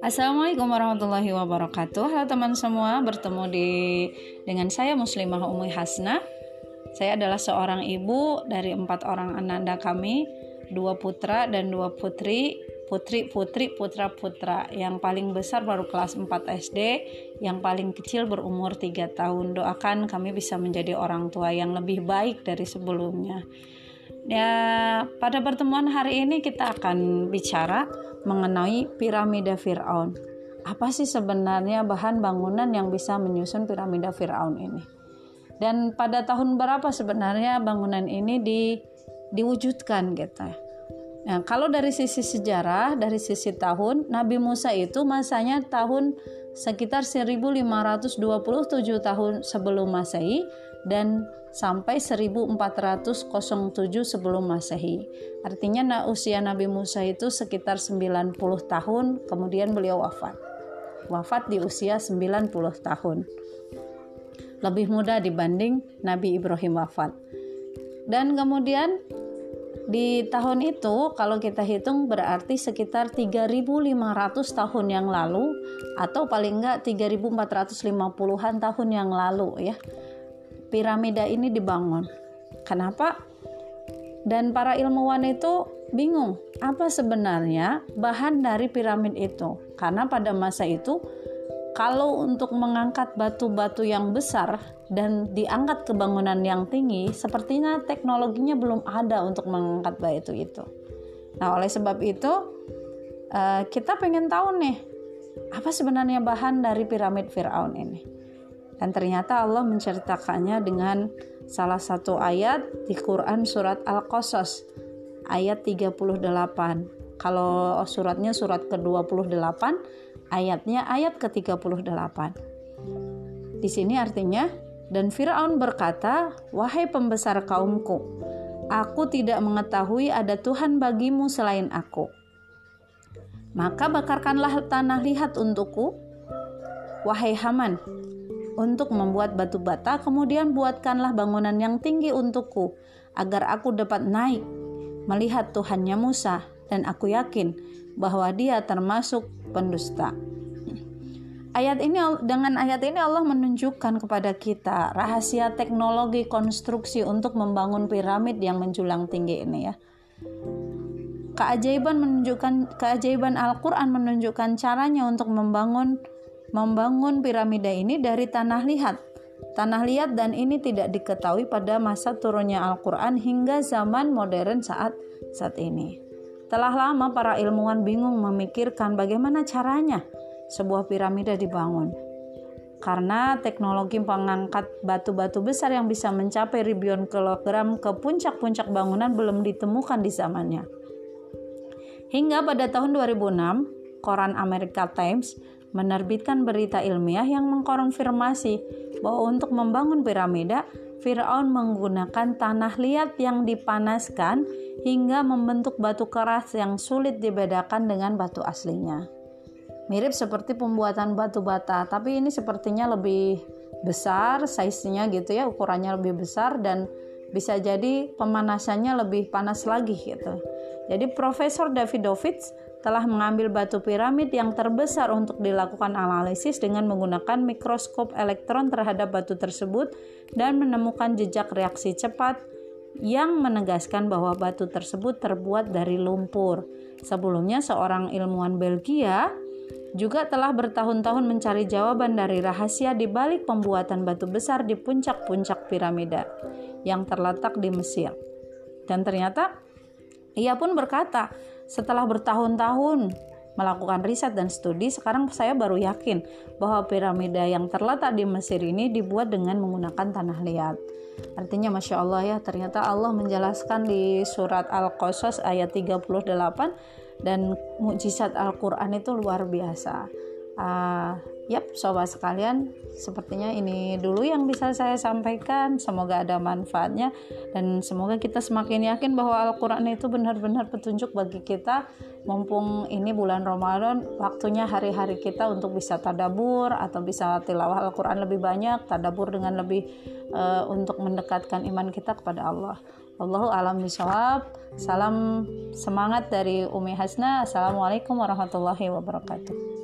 Assalamualaikum warahmatullahi wabarakatuh. Halo teman semua, bertemu di dengan saya Muslimah Umi Hasna. Saya adalah seorang ibu dari empat orang ananda kami, dua putra dan dua putri, putri putri putra putra. Yang paling besar baru kelas 4 SD, yang paling kecil berumur 3 tahun. Doakan kami bisa menjadi orang tua yang lebih baik dari sebelumnya. Ya, pada pertemuan hari ini kita akan bicara mengenai piramida Firaun. Apa sih sebenarnya bahan bangunan yang bisa menyusun piramida Firaun ini? Dan pada tahun berapa sebenarnya bangunan ini di, diwujudkan gitu. Nah, kalau dari sisi sejarah, dari sisi tahun, Nabi Musa itu masanya tahun sekitar 1527 tahun sebelum Masehi dan sampai 1407 sebelum Masehi. Artinya nah, usia Nabi Musa itu sekitar 90 tahun, kemudian beliau wafat. Wafat di usia 90 tahun. Lebih muda dibanding Nabi Ibrahim wafat. Dan kemudian di tahun itu kalau kita hitung berarti sekitar 3500 tahun yang lalu atau paling enggak 3450-an tahun yang lalu ya piramida ini dibangun. Kenapa? Dan para ilmuwan itu bingung apa sebenarnya bahan dari piramid itu. Karena pada masa itu kalau untuk mengangkat batu-batu yang besar dan diangkat ke bangunan yang tinggi, sepertinya teknologinya belum ada untuk mengangkat batu itu. Nah, oleh sebab itu, eh, kita pengen tahu nih, apa sebenarnya bahan dari piramid Firaun ini? Dan ternyata Allah menceritakannya dengan salah satu ayat di Quran surat Al-Qasas ayat 38. Kalau suratnya surat ke-28, ayatnya ayat ke-38. Di sini artinya, dan Firaun berkata, "Wahai pembesar kaumku, aku tidak mengetahui ada Tuhan bagimu selain aku. Maka bakarkanlah tanah lihat untukku, wahai Haman, untuk membuat batu bata, kemudian buatkanlah bangunan yang tinggi untukku, agar aku dapat naik melihat Tuhannya Musa, dan aku yakin bahwa dia termasuk pendusta. Ayat ini dengan ayat ini Allah menunjukkan kepada kita rahasia teknologi konstruksi untuk membangun piramid yang menjulang tinggi ini ya. Keajaiban menunjukkan keajaiban Al-Qur'an menunjukkan caranya untuk membangun membangun piramida ini dari tanah liat. Tanah liat dan ini tidak diketahui pada masa turunnya Al-Quran hingga zaman modern saat saat ini. Telah lama para ilmuwan bingung memikirkan bagaimana caranya sebuah piramida dibangun. Karena teknologi pengangkat batu-batu besar yang bisa mencapai ribuan kilogram ke puncak-puncak bangunan belum ditemukan di zamannya. Hingga pada tahun 2006, koran America Times menerbitkan berita ilmiah yang mengkonfirmasi bahwa untuk membangun piramida, Firaun menggunakan tanah liat yang dipanaskan hingga membentuk batu keras yang sulit dibedakan dengan batu aslinya. Mirip seperti pembuatan batu bata, tapi ini sepertinya lebih besar, size-nya gitu ya, ukurannya lebih besar dan bisa jadi pemanasannya lebih panas lagi gitu. Jadi Profesor Davidovich telah mengambil batu piramid yang terbesar untuk dilakukan analisis dengan menggunakan mikroskop elektron terhadap batu tersebut dan menemukan jejak reaksi cepat yang menegaskan bahwa batu tersebut terbuat dari lumpur. Sebelumnya seorang ilmuwan Belgia juga telah bertahun-tahun mencari jawaban dari rahasia di balik pembuatan batu besar di puncak-puncak piramida yang terletak di Mesir. Dan ternyata ia pun berkata, setelah bertahun-tahun melakukan riset dan studi, sekarang saya baru yakin bahwa piramida yang terletak di Mesir ini dibuat dengan menggunakan tanah liat. Artinya Masya Allah ya, ternyata Allah menjelaskan di surat Al-Qasas ayat 38 dan mukjizat Al-Quran itu luar biasa. Uh, Yap, sobat sekalian, sepertinya ini dulu yang bisa saya sampaikan. Semoga ada manfaatnya dan semoga kita semakin yakin bahwa Al-Qur'an itu benar-benar petunjuk bagi kita. Mumpung ini bulan Ramadan, waktunya hari-hari kita untuk bisa tadabur atau bisa tilawah Al-Qur'an lebih banyak, tadabur dengan lebih uh, untuk mendekatkan iman kita kepada Allah. Allahu alam bisawab. Salam semangat dari Umi Hasna. Assalamualaikum warahmatullahi wabarakatuh.